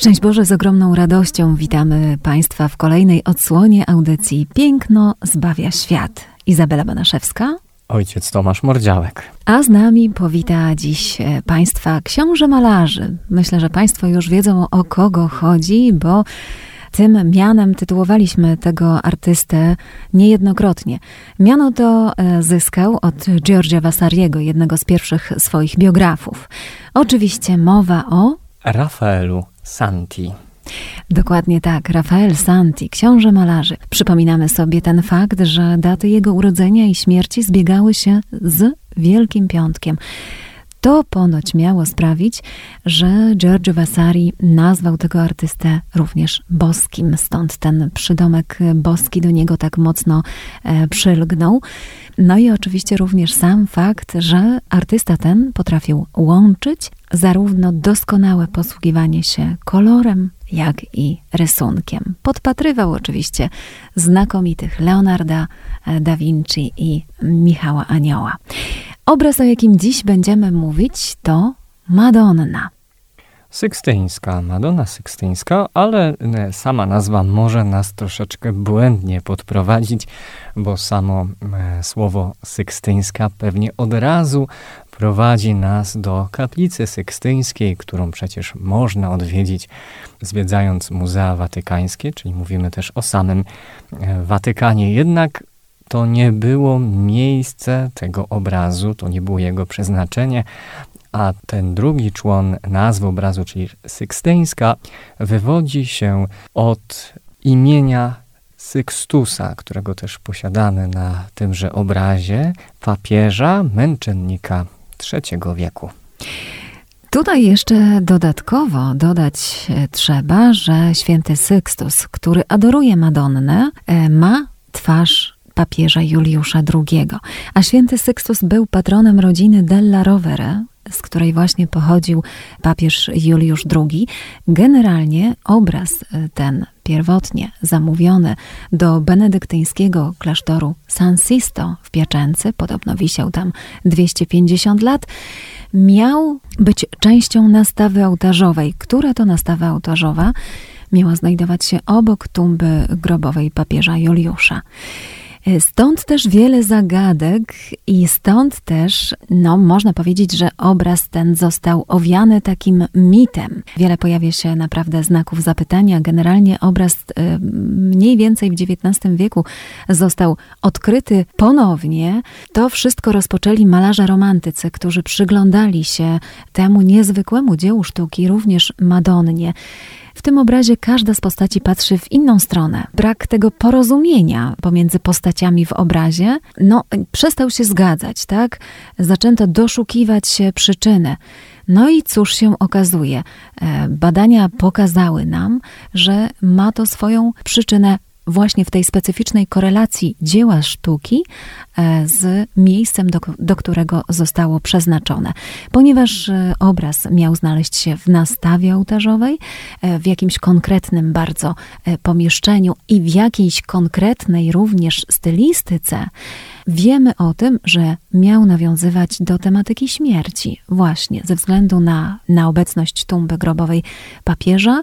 Szczęść Boże, z ogromną radością witamy Państwa w kolejnej odsłonie audycji Piękno zbawia świat. Izabela Banaszewska. Ojciec Tomasz Mordziałek. A z nami powita dziś e, Państwa książę malarzy. Myślę, że Państwo już wiedzą o kogo chodzi, bo tym mianem tytułowaliśmy tego artystę niejednokrotnie. Miano to e, zyskał od Giorgia Vasariego, jednego z pierwszych swoich biografów. Oczywiście mowa o Rafaelu Santi. Dokładnie tak, Rafael Santi, książę malarzy. Przypominamy sobie ten fakt, że daty jego urodzenia i śmierci zbiegały się z Wielkim Piątkiem. To ponoć miało sprawić, że Giorgio Vasari nazwał tego artystę również boskim, stąd ten przydomek boski do niego tak mocno e, przylgnął. No i oczywiście również sam fakt, że artysta ten potrafił łączyć zarówno doskonałe posługiwanie się kolorem, jak i rysunkiem. Podpatrywał oczywiście znakomitych Leonarda e, da Vinci i Michała Anioła. Obraz, o jakim dziś będziemy mówić, to Madonna. Sykstyńska, Madonna Sykstyńska, ale e, sama nazwa może nas troszeczkę błędnie podprowadzić, bo samo e, słowo sykstyńska pewnie od razu prowadzi nas do kaplicy sykstyńskiej, którą przecież można odwiedzić zwiedzając Muzea Watykańskie, czyli mówimy też o samym e, Watykanie. Jednak to nie było miejsce tego obrazu, to nie było jego przeznaczenie, a ten drugi człon nazwy obrazu, czyli Sykstyńska, wywodzi się od imienia Sykstusa, którego też posiadamy na tymże obrazie, papieża, męczennika III wieku. Tutaj jeszcze dodatkowo dodać trzeba, że święty Sykstus, który adoruje Madonnę, e, ma twarz papieża Juliusza II, a święty Sykstus był patronem rodziny Della Rovere, z której właśnie pochodził papież Juliusz II. Generalnie obraz e, ten pierwotnie zamówiony do benedyktyńskiego klasztoru San Sisto w Piaczęcy, podobno wisiał tam 250 lat, miał być częścią nastawy ołtarzowej. Która to nastawa ołtarzowa miała znajdować się obok tumby grobowej papieża Juliusza. E, stąd też wiele zagadek i stąd też, no, można powiedzieć, że obraz ten został owiany takim mitem. Wiele pojawia się naprawdę znaków zapytania. Generalnie obraz e, mniej więcej w XIX wieku został odkryty ponownie. To wszystko rozpoczęli malarze romantycy, którzy przyglądali się temu niezwykłemu dziełu sztuki, również Madonnie. W tym obrazie każda z postaci patrzy w inną stronę. Brak tego porozumienia pomiędzy postaciami w obrazie, no, przestał się zgadzać, tak? Zaczęto doszukiwać się przyczyny. No i cóż się okazuje? E, badania pokazały nam, że ma to swoją przyczynę właśnie w tej specyficznej korelacji dzieła sztuki e, z miejscem, do, do, którego zostało przeznaczone. Ponieważ e, obraz miał znaleźć się w nastawie ołtarzowej, e, w jakimś konkretnym bardzo pomieszczeniu i w jakiejś konkretnej również stylistyce, Wiemy o tym, że miał nawiązywać do tematyki śmierci, właśnie ze względu na, na obecność tumby grobowej papieża,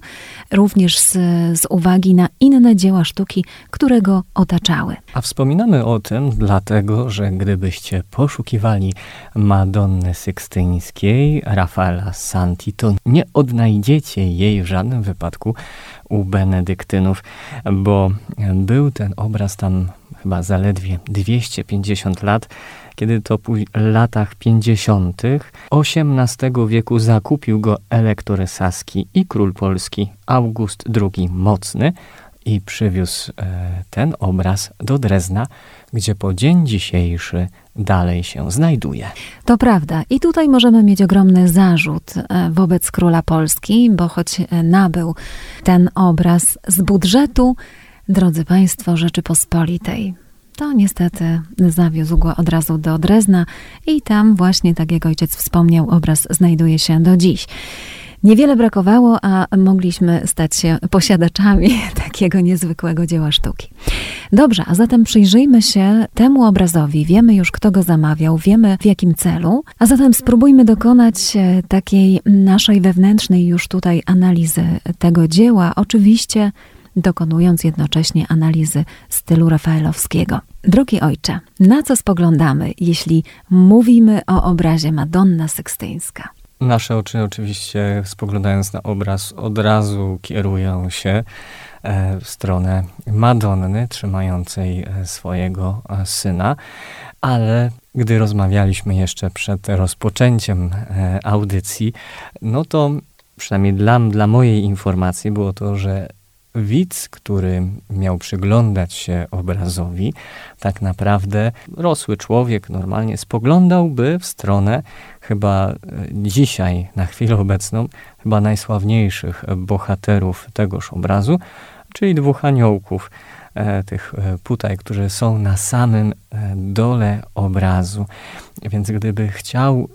również z, z uwagi na inne dzieła sztuki, które go otaczały. A wspominamy o tym dlatego, że gdybyście poszukiwali Madonny Sykstyńskiej, Rafaela Santi, to nie odnajdziecie jej w żadnym wypadku u benedyktynów, bo był ten obraz tam chyba zaledwie 250 lat, kiedy to w latach 50. XVIII wieku zakupił go elektor saski i król polski August II Mocny i przywiózł e, ten obraz do Drezna, gdzie po dzień dzisiejszy dalej się znajduje. To prawda. I tutaj możemy mieć ogromny zarzut e, wobec króla Polski, bo choć e, nabył ten obraz z budżetu, drodzy Państwo, Rzeczypospolitej, to niestety zawiózł go od razu do Drezna i tam właśnie, tak jak ojciec wspomniał, obraz znajduje się do dziś. Niewiele brakowało, a mogliśmy stać się posiadaczami takiego niezwykłego dzieła sztuki. Dobrze, a zatem przyjrzyjmy się temu obrazowi. Wiemy już, kto go zamawiał, wiemy w jakim celu, a zatem spróbujmy dokonać e, takiej naszej wewnętrznej już tutaj analizy tego dzieła. Oczywiście dokonując jednocześnie analizy stylu rafaelowskiego. Drogi ojcze, na co spoglądamy, jeśli mówimy o obrazie Madonna Sykstyńska? Nasze oczy oczywiście, spoglądając na obraz, od razu kierują się e, w stronę Madonny, trzymającej e, swojego e, syna, ale gdy rozmawialiśmy jeszcze przed rozpoczęciem audycji, no to przynajmniej dla, dla mojej informacji było to, że widz, który miał przyglądać się obrazowi, tak naprawdę rosły człowiek normalnie spoglądałby w stronę chyba e, dzisiaj, na chwilę obecną, chyba najsławniejszych bohaterów tegoż obrazu, czyli dwóch aniołków, e, tych e, putaj, którzy są na samym dole obrazu. Więc gdyby chciał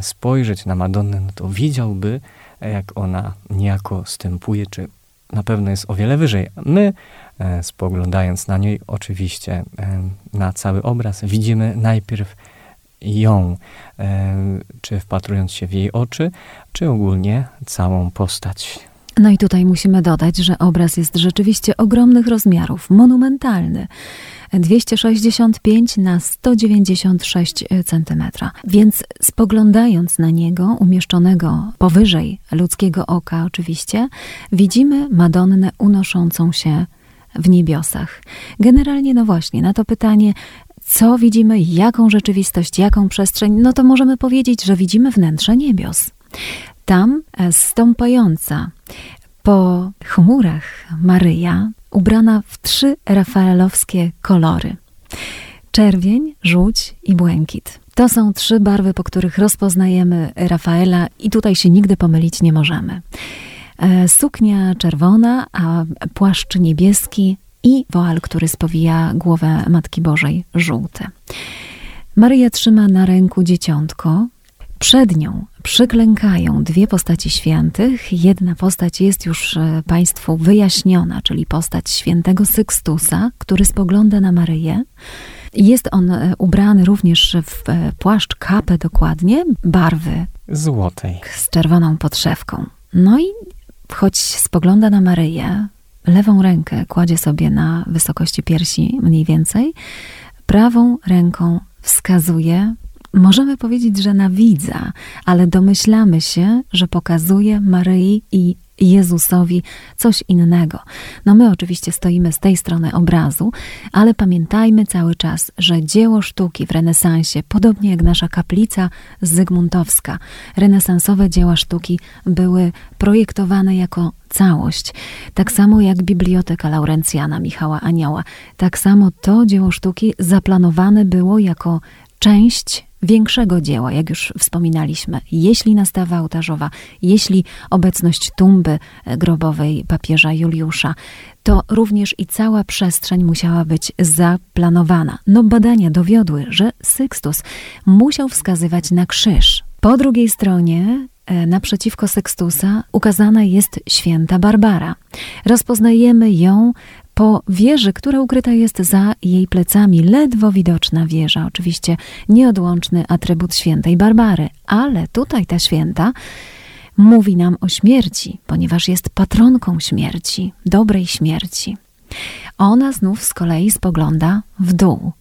spojrzeć na Madonnę, no to widziałby, jak ona niejako stępuje, czy na pewno jest o wiele wyżej. My, e, spoglądając na niej, oczywiście e, na cały obraz, widzimy najpierw ją, e, czy wpatrując się w jej oczy, czy ogólnie całą postać. No i tutaj musimy dodać, że obraz jest rzeczywiście ogromnych rozmiarów, monumentalny. 265 na 196 cm. Więc spoglądając na niego, umieszczonego powyżej ludzkiego oka oczywiście, widzimy Madonnę unoszącą się w niebiosach. Generalnie, no właśnie, na to pytanie, co widzimy, jaką rzeczywistość, jaką przestrzeń, no to możemy powiedzieć, że widzimy wnętrze niebios. Tam e, stąpająca po chmurach Maryja, ubrana w trzy rafaelowskie kolory: czerwień, żółć i błękit. To są trzy barwy, po których rozpoznajemy Rafaela, i tutaj się nigdy pomylić nie możemy. E, suknia czerwona, a płaszcz niebieski i woal, który spowija głowę Matki Bożej, żółte. Maryja trzyma na ręku dzieciątko, przed nią przyklękają dwie postaci świętych. Jedna postać jest już e, Państwu wyjaśniona, czyli postać świętego Sykstusa, który spogląda na Maryję. Jest on e, ubrany również w e, płaszcz, kapę dokładnie, barwy złotej, z czerwoną podszewką. No i choć spogląda na Maryję, lewą rękę kładzie sobie na wysokości piersi mniej więcej, prawą ręką wskazuje Możemy powiedzieć, że na widza, ale domyślamy się, że pokazuje Maryi i Jezusowi coś innego. No my oczywiście stoimy z tej strony obrazu, ale pamiętajmy cały czas, że dzieło sztuki w renesansie, podobnie jak nasza kaplica zygmuntowska, renesansowe dzieła sztuki były projektowane jako całość. Tak samo jak Biblioteka Laurencjana Michała Anioła. Tak samo to dzieło sztuki zaplanowane było jako część większego dzieła, jak już wspominaliśmy, jeśli nastawa ołtarzowa, jeśli obecność tumby grobowej papieża Juliusza, to również i cała przestrzeń musiała być zaplanowana. No badania dowiodły, że Sykstus musiał wskazywać na krzyż. Po drugiej stronie e, naprzeciwko Sextusa ukazana jest święta Barbara. Rozpoznajemy ją po wieży, która ukryta jest za jej plecami, ledwo widoczna wieża, oczywiście nieodłączny atrybut świętej Barbary, ale tutaj ta święta mówi nam o śmierci, ponieważ jest patronką śmierci, dobrej śmierci. Ona znów z kolei spogląda w dół.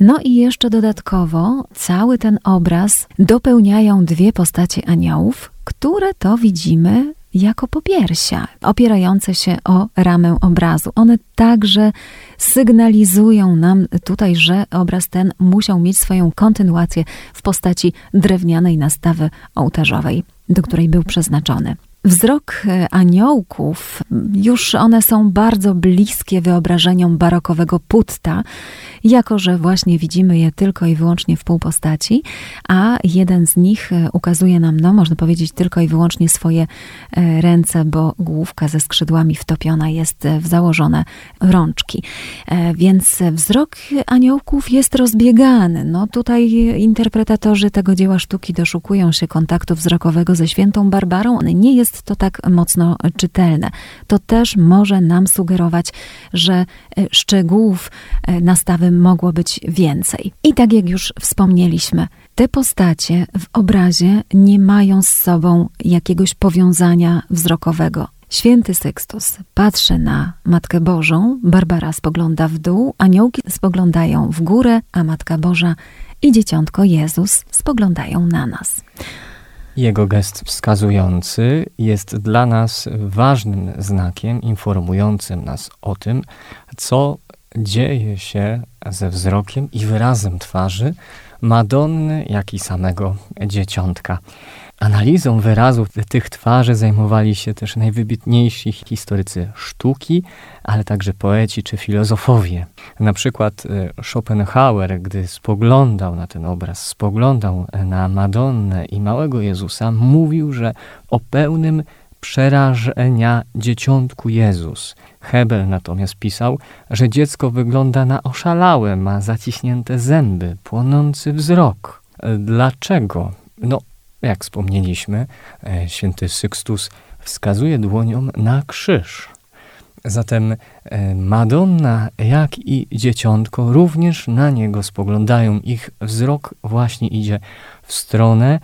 No i jeszcze dodatkowo cały ten obraz dopełniają dwie postacie aniołów, które to widzimy jako popiersia, opierające się o ramę obrazu. One także sygnalizują nam tutaj, że obraz ten musiał mieć swoją kontynuację w postaci drewnianej nastawy ołtarzowej, do której był przeznaczony. Wzrok e, aniołków, już one są bardzo bliskie wyobrażeniom barokowego putta, jako że właśnie widzimy je tylko i wyłącznie w półpostaci, a jeden z nich e, ukazuje nam, no można powiedzieć, tylko i wyłącznie swoje e, ręce, bo główka ze skrzydłami wtopiona jest w założone rączki. Więc wzrok aniołków jest rozbiegany. No tutaj interpretatorzy tego dzieła sztuki doszukują się kontaktu wzrokowego ze świętą Barbarą. Nie jest to tak mocno czytelne. To też może nam sugerować, że e, szczegółów e, nastawy mogło być więcej. I tak jak już wspomnieliśmy, te postacie w obrazie nie mają z sobą jakiegoś powiązania wzrokowego. Święty Sykstus patrzy na Matkę Bożą, Barbara spogląda w dół, aniołki spoglądają w górę, a Matka Boża i Dzieciątko Jezus spoglądają na nas. Jego gest wskazujący jest dla nas ważnym znakiem informującym nas o tym, co dzieje się ze wzrokiem i wyrazem twarzy Madonny, jak i samego dzieciątka. Analizą wyrazów tych twarzy zajmowali się też najwybitniejsi historycy sztuki, ale także poeci czy filozofowie. Na przykład e, Schopenhauer, gdy spoglądał na ten obraz, spoglądał na Madonnę i małego Jezusa, mówił, że o pełnym przerażenia dzieciątku Jezus. Hebel natomiast pisał, że dziecko wygląda na oszalałe, ma zaciśnięte zęby, płonący wzrok. E, dlaczego? No, jak wspomnieliśmy, e, święty Sykstus wskazuje dłonią na krzyż. Zatem e, Madonna, jak i dzieciątko również na niego spoglądają. Ich wzrok właśnie idzie w stronę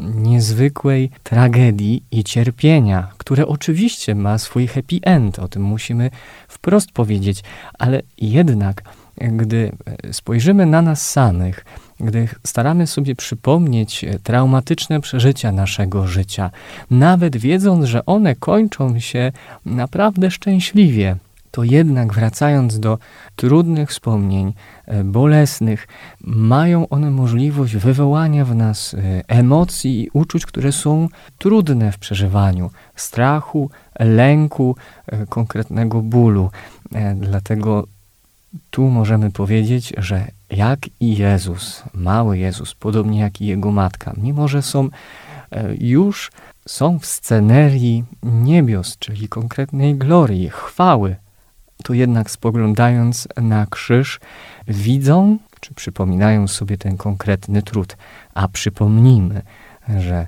niezwykłej tragedii i cierpienia, które oczywiście ma swój happy end, o tym musimy wprost powiedzieć, ale jednak, gdy e, spojrzymy na nas samych, gdy staramy sobie przypomnieć e, traumatyczne przeżycia naszego życia, nawet wiedząc, że one kończą się naprawdę szczęśliwie, to jednak wracając do trudnych wspomnień, e, bolesnych, mają one możliwość wywołania w nas e, emocji i uczuć, które są trudne w przeżywaniu strachu, lęku, konkretnego bólu. Dlatego tu możemy powiedzieć, że jak i Jezus, mały Jezus, podobnie jak i jego matka, mimo że są e, już są w scenerii niebios, czyli konkretnej glorii, chwały, to jednak spoglądając na krzyż, widzą czy przypominają sobie ten konkretny trud. A przypomnijmy, że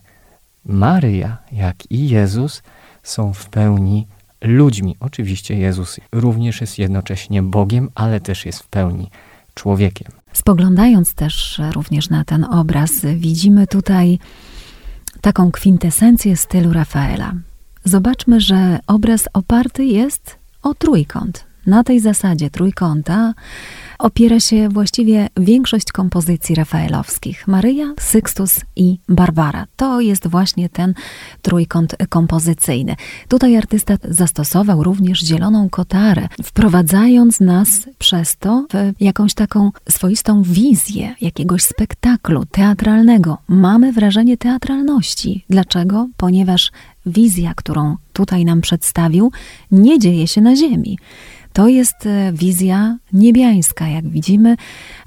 Maryja, jak i Jezus są w pełni ludźmi. Oczywiście Jezus również jest jednocześnie Bogiem, ale też jest w pełni człowiekiem. Spoglądając też również na ten obraz, widzimy tutaj taką kwintesencję stylu Rafaela. Zobaczmy, że obraz oparty jest o trójkąt. Na tej zasadzie trójkąta opiera się właściwie większość kompozycji rafaelowskich. Maryja, Sykstus i Barbara. To jest właśnie ten trójkąt kompozycyjny. Tutaj artysta zastosował również zieloną kotarę, wprowadzając nas przez to w jakąś taką swoistą wizję jakiegoś spektaklu teatralnego. Mamy wrażenie teatralności. Dlaczego? Ponieważ wizja, którą tutaj nam przedstawił, nie dzieje się na ziemi. To jest e, wizja niebiańska. Jak widzimy,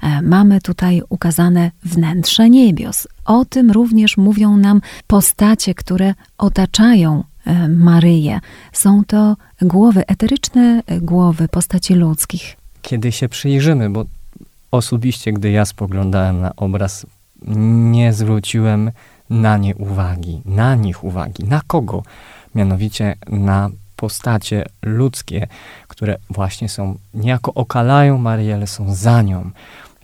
e, mamy tutaj ukazane wnętrze niebios. O tym również mówią nam postacie, które otaczają e, Maryję. Są to głowy, eteryczne głowy postaci ludzkich. Kiedy się przyjrzymy, bo osobiście, gdy ja spoglądałem na obraz, nie zwróciłem na nie uwagi, na nich uwagi. Na kogo? Mianowicie na postacie ludzkie, które właśnie są, niejako okalają Maryję, ale są za nią.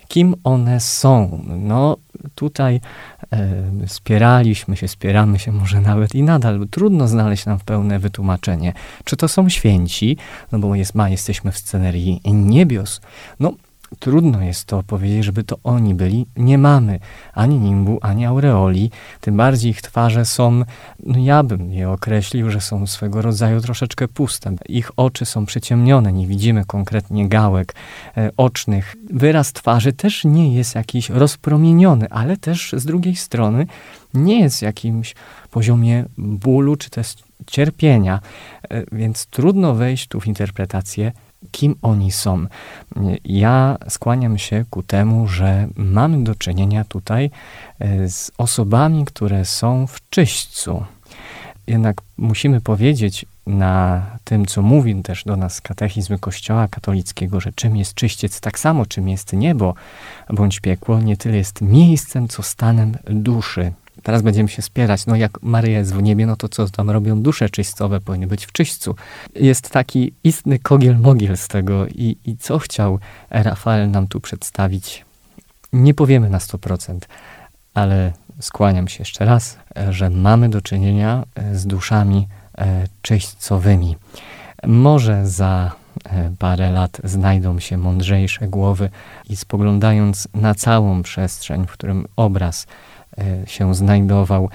Kim one są? No, tutaj e, spieraliśmy się, spieramy się może nawet i nadal. Trudno znaleźć nam pełne wytłumaczenie. Czy to są święci? No bo jest, ma, jesteśmy w scenerii niebios. No, trudno jest to powiedzieć, żeby to oni byli. Nie mamy ani nimbu, ani aureoli, tym bardziej ich twarze są, no ja bym je określił, że są swego rodzaju troszeczkę puste. Ich oczy są przyciemnione, nie widzimy konkretnie gałek e, ocznych. Wyraz twarzy też nie jest jakiś rozpromieniony, ale też z drugiej strony nie jest jakimś poziomie bólu czy też cierpienia, e, więc trudno wejść tu w interpretację kim oni są. Ja skłaniam się ku temu, że mamy do czynienia tutaj e, z osobami, które są w czyśćcu. Jednak musimy powiedzieć na tym, co mówi też do nas katechizm Kościoła katolickiego, że czym jest czyściec, tak samo czym jest niebo bądź piekło, nie tyle jest miejscem, co stanem duszy. Teraz będziemy się spierać, no jak Maryja jest w niebie, no to co tam robią dusze czyścowe, powinny być w czyśćcu. Jest taki istny kogiel-mogiel z tego i, i co chciał Rafael nam tu przedstawić, nie powiemy na 100%, ale skłaniam się jeszcze raz, że mamy do czynienia z duszami e, czyśćcowymi. Może za e, parę lat znajdą się mądrzejsze głowy i spoglądając na całą przestrzeń, w którym obraz E, się znajdował,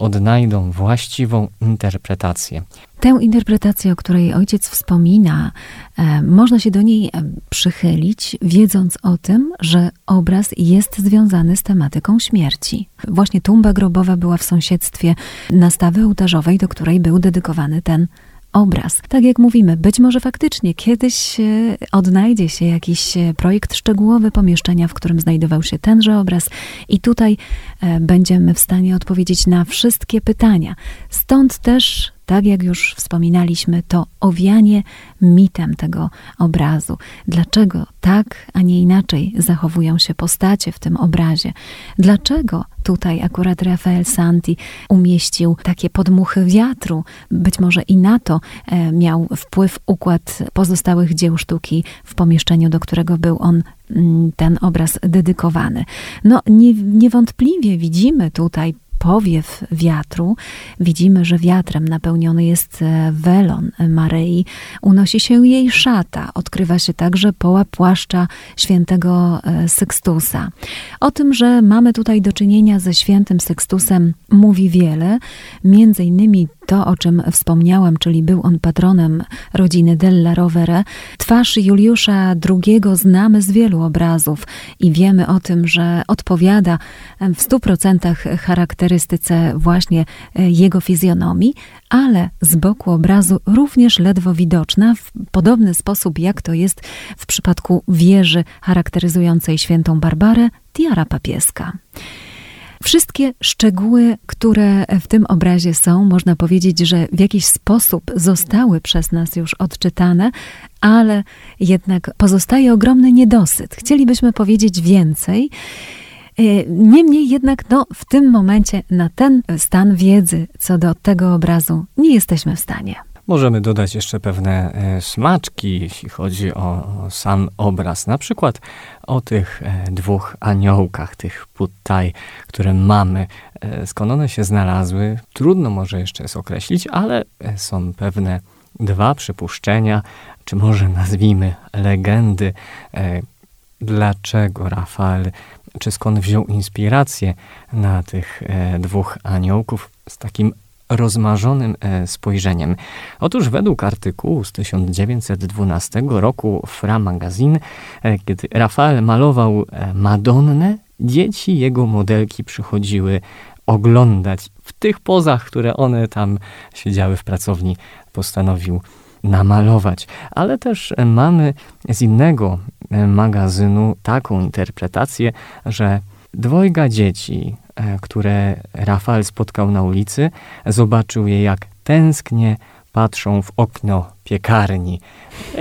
odnajdą właściwą interpretację. Tę interpretację, o której ojciec wspomina, e, można się do niej e, przychylić, wiedząc o tym, że obraz jest związany z tematyką śmierci. Właśnie tumba grobowa była w sąsiedztwie nastawy ołtarzowej, do której był dedykowany ten obraz. Tak jak mówimy, być może faktycznie kiedyś e, odnajdzie się jakiś e, projekt szczegółowy pomieszczenia, w którym znajdował się tenże obraz, i tutaj e, będziemy w stanie odpowiedzieć na wszystkie pytania. Stąd też tak jak już wspominaliśmy, to owianie mitem tego obrazu. Dlaczego tak, a nie inaczej zachowują się postacie w tym obrazie? Dlaczego tutaj akurat Rafael Santi umieścił takie podmuchy wiatru? Być może i na to e, miał wpływ układ pozostałych dzieł sztuki w pomieszczeniu, do którego był on mm, ten obraz dedykowany. No, nie, niewątpliwie widzimy tutaj powiew wiatru, widzimy, że wiatrem napełniony jest e, welon Maryi, unosi się jej szata, odkrywa się także poła płaszcza świętego e, Sykstusa. O tym, że mamy tutaj do czynienia ze świętym Sykstusem mówi wiele, między innymi to, o czym wspomniałam, czyli był on patronem rodziny Della Rovere. Twarz Juliusza II znamy z wielu obrazów i wiemy o tym, że odpowiada w stu procentach charakterystyce właśnie e, jego fizjonomii, ale z boku obrazu również ledwo widoczna w podobny sposób, jak to jest w przypadku wieży charakteryzującej świętą Barbarę, tiara papieska. Wszystkie szczegóły, które w tym obrazie są, można powiedzieć, że w jakiś sposób zostały przez nas już odczytane, ale jednak pozostaje ogromny niedosyt. Chcielibyśmy powiedzieć więcej. E, niemniej jednak no, w tym momencie na ten stan wiedzy co do tego obrazu nie jesteśmy w stanie. Możemy dodać jeszcze pewne e, smaczki, jeśli chodzi o, sam obraz. Na przykład o tych e, dwóch aniołkach, tych puttaj, które mamy. E, skąd one się znalazły, trudno może jeszcze jest określić, ale są pewne dwa przypuszczenia, czy może nazwijmy legendy, dlaczego Rafael, czy skąd wziął inspirację na tych dwóch aniołków z takim rozmarzonym e, spojrzeniem. Otóż według artykułu z 1912 roku Fra Magazine, e, kiedy Rafael malował e, Madonnę, dzieci jego modelki przychodziły oglądać w tych pozach, które one tam siedziały w pracowni, postanowił namalować. Ale też mamy z innego magazynu taką interpretację, że dwojga dzieci E, które Rafael spotkał na ulicy, zobaczył je, jak tęsknie patrzą w okno piekarni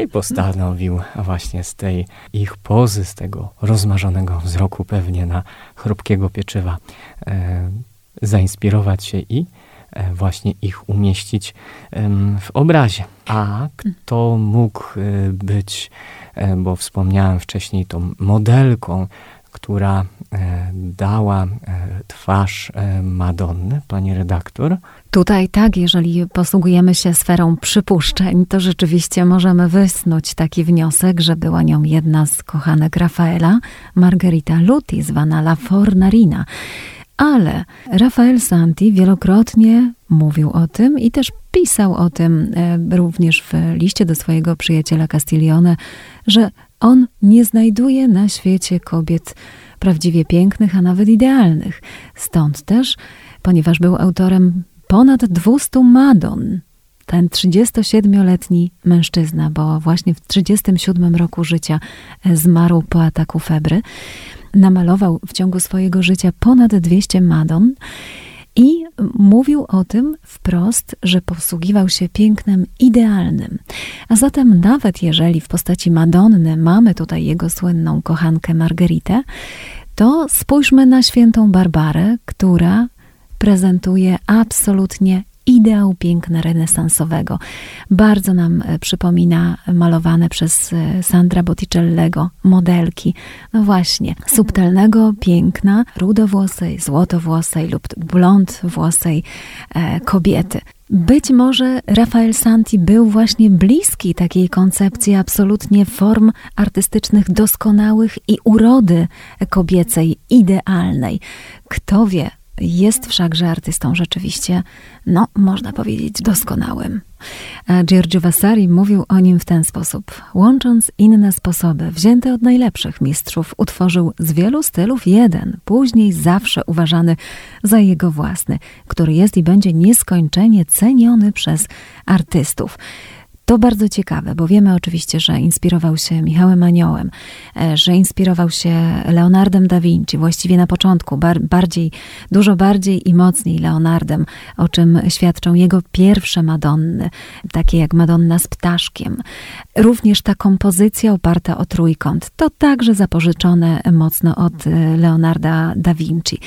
i postanowił właśnie z tej ich pozy, z tego rozmarzonego wzroku pewnie na chrupkiego pieczywa e, zainspirować się i e, właśnie ich umieścić e, w obrazie. A kto mógł e, być, e, bo wspomniałem wcześniej, tą modelką która dała twarz Madonny, pani redaktor. Tutaj tak, jeżeli posługujemy się sferą przypuszczeń, to rzeczywiście możemy wysnuć taki wniosek, że była nią jedna z kochanek Rafaela, Margherita Luti, zwana La Fornarina. Ale Rafael Santi wielokrotnie mówił o tym i też pisał o tym e, również w liście do swojego przyjaciela Castiglione, że on nie znajduje na świecie kobiet prawdziwie pięknych, a nawet idealnych. Stąd też, ponieważ był autorem ponad 200 Madon, ten 37-letni mężczyzna, bo właśnie w 37 roku życia e, zmarł po ataku febry, namalował w ciągu swojego życia ponad 200 Madon i mówił o tym wprost, że posługiwał się pięknem idealnym. A zatem, nawet jeżeli w postaci Madonny mamy tutaj jego słynną kochankę Margeritę, to spójrzmy na świętą Barbarę, która prezentuje absolutnie ideał piękna renesansowego. Bardzo nam e, przypomina malowane przez e, Sandra Botticellego modelki. No właśnie, subtelnego piękna rudowłosej, złotowłosej lub blond włosej e, kobiety. Być może Rafael Santi był właśnie bliski takiej koncepcji absolutnie form artystycznych doskonałych i urody kobiecej idealnej. Kto wie, jest wszakże artystą rzeczywiście, no, można powiedzieć, doskonałym. Giorgio Vasari mówił o nim w ten sposób. Łącząc inne sposoby, wzięte od najlepszych mistrzów, utworzył z wielu stylów jeden, później zawsze uważany za jego własny, który jest i będzie nieskończenie ceniony przez artystów. To bardzo ciekawe, bo wiemy oczywiście, że inspirował się Michałem Aniołem, e, że inspirował się Leonardem da Vinci, właściwie na początku, bar bardziej, dużo bardziej i mocniej Leonardem, o czym świadczą jego pierwsze Madonny, takie jak Madonna z ptaszkiem. Również ta kompozycja oparta o trójkąt, to także zapożyczone mocno od e, Leonarda da Vinci.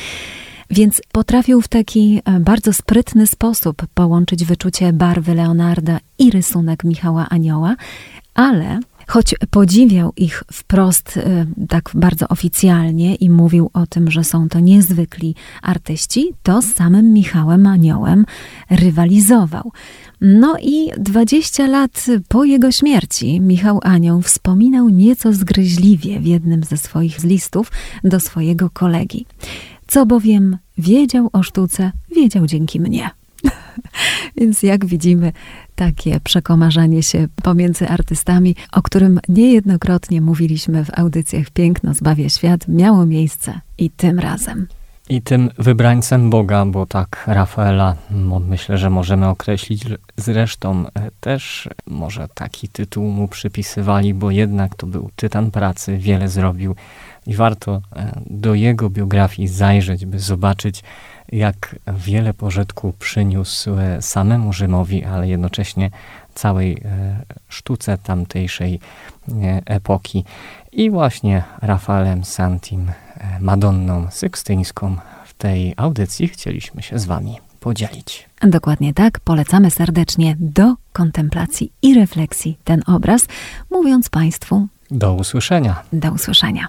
Więc potrafił w taki e, bardzo sprytny sposób połączyć wyczucie barwy Leonarda i rysunek Michała Anioła, ale choć podziwiał ich wprost e, tak bardzo oficjalnie i mówił o tym, że są to niezwykli artyści, to z samym Michałem Aniołem rywalizował. No i 20 lat po jego śmierci Michał Anioł wspominał nieco zgryźliwie w jednym ze swoich listów do swojego kolegi. Co bowiem wiedział o sztuce, wiedział dzięki mnie. Więc jak widzimy, takie przekomarzanie się pomiędzy artystami, o którym niejednokrotnie mówiliśmy w audycjach Piękno zbawia świat, miało miejsce i tym razem. I tym wybrańcem Boga, bo tak Rafaela myślę, że możemy określić. Zresztą e, też może taki tytuł mu przypisywali, bo jednak to był tytan pracy, wiele zrobił i warto e, do jego biografii zajrzeć, by zobaczyć, jak wiele pożytku przyniósł e, samemu Rzymowi, ale jednocześnie całej e, sztuce tamtejszej epoki. I właśnie Rafaelem Santim, Madonną Sykstyńską w tej audycji chcieliśmy się z Wami podzielić. Dokładnie tak, polecamy serdecznie do kontemplacji i refleksji ten obraz, mówiąc Państwu do usłyszenia. Do usłyszenia.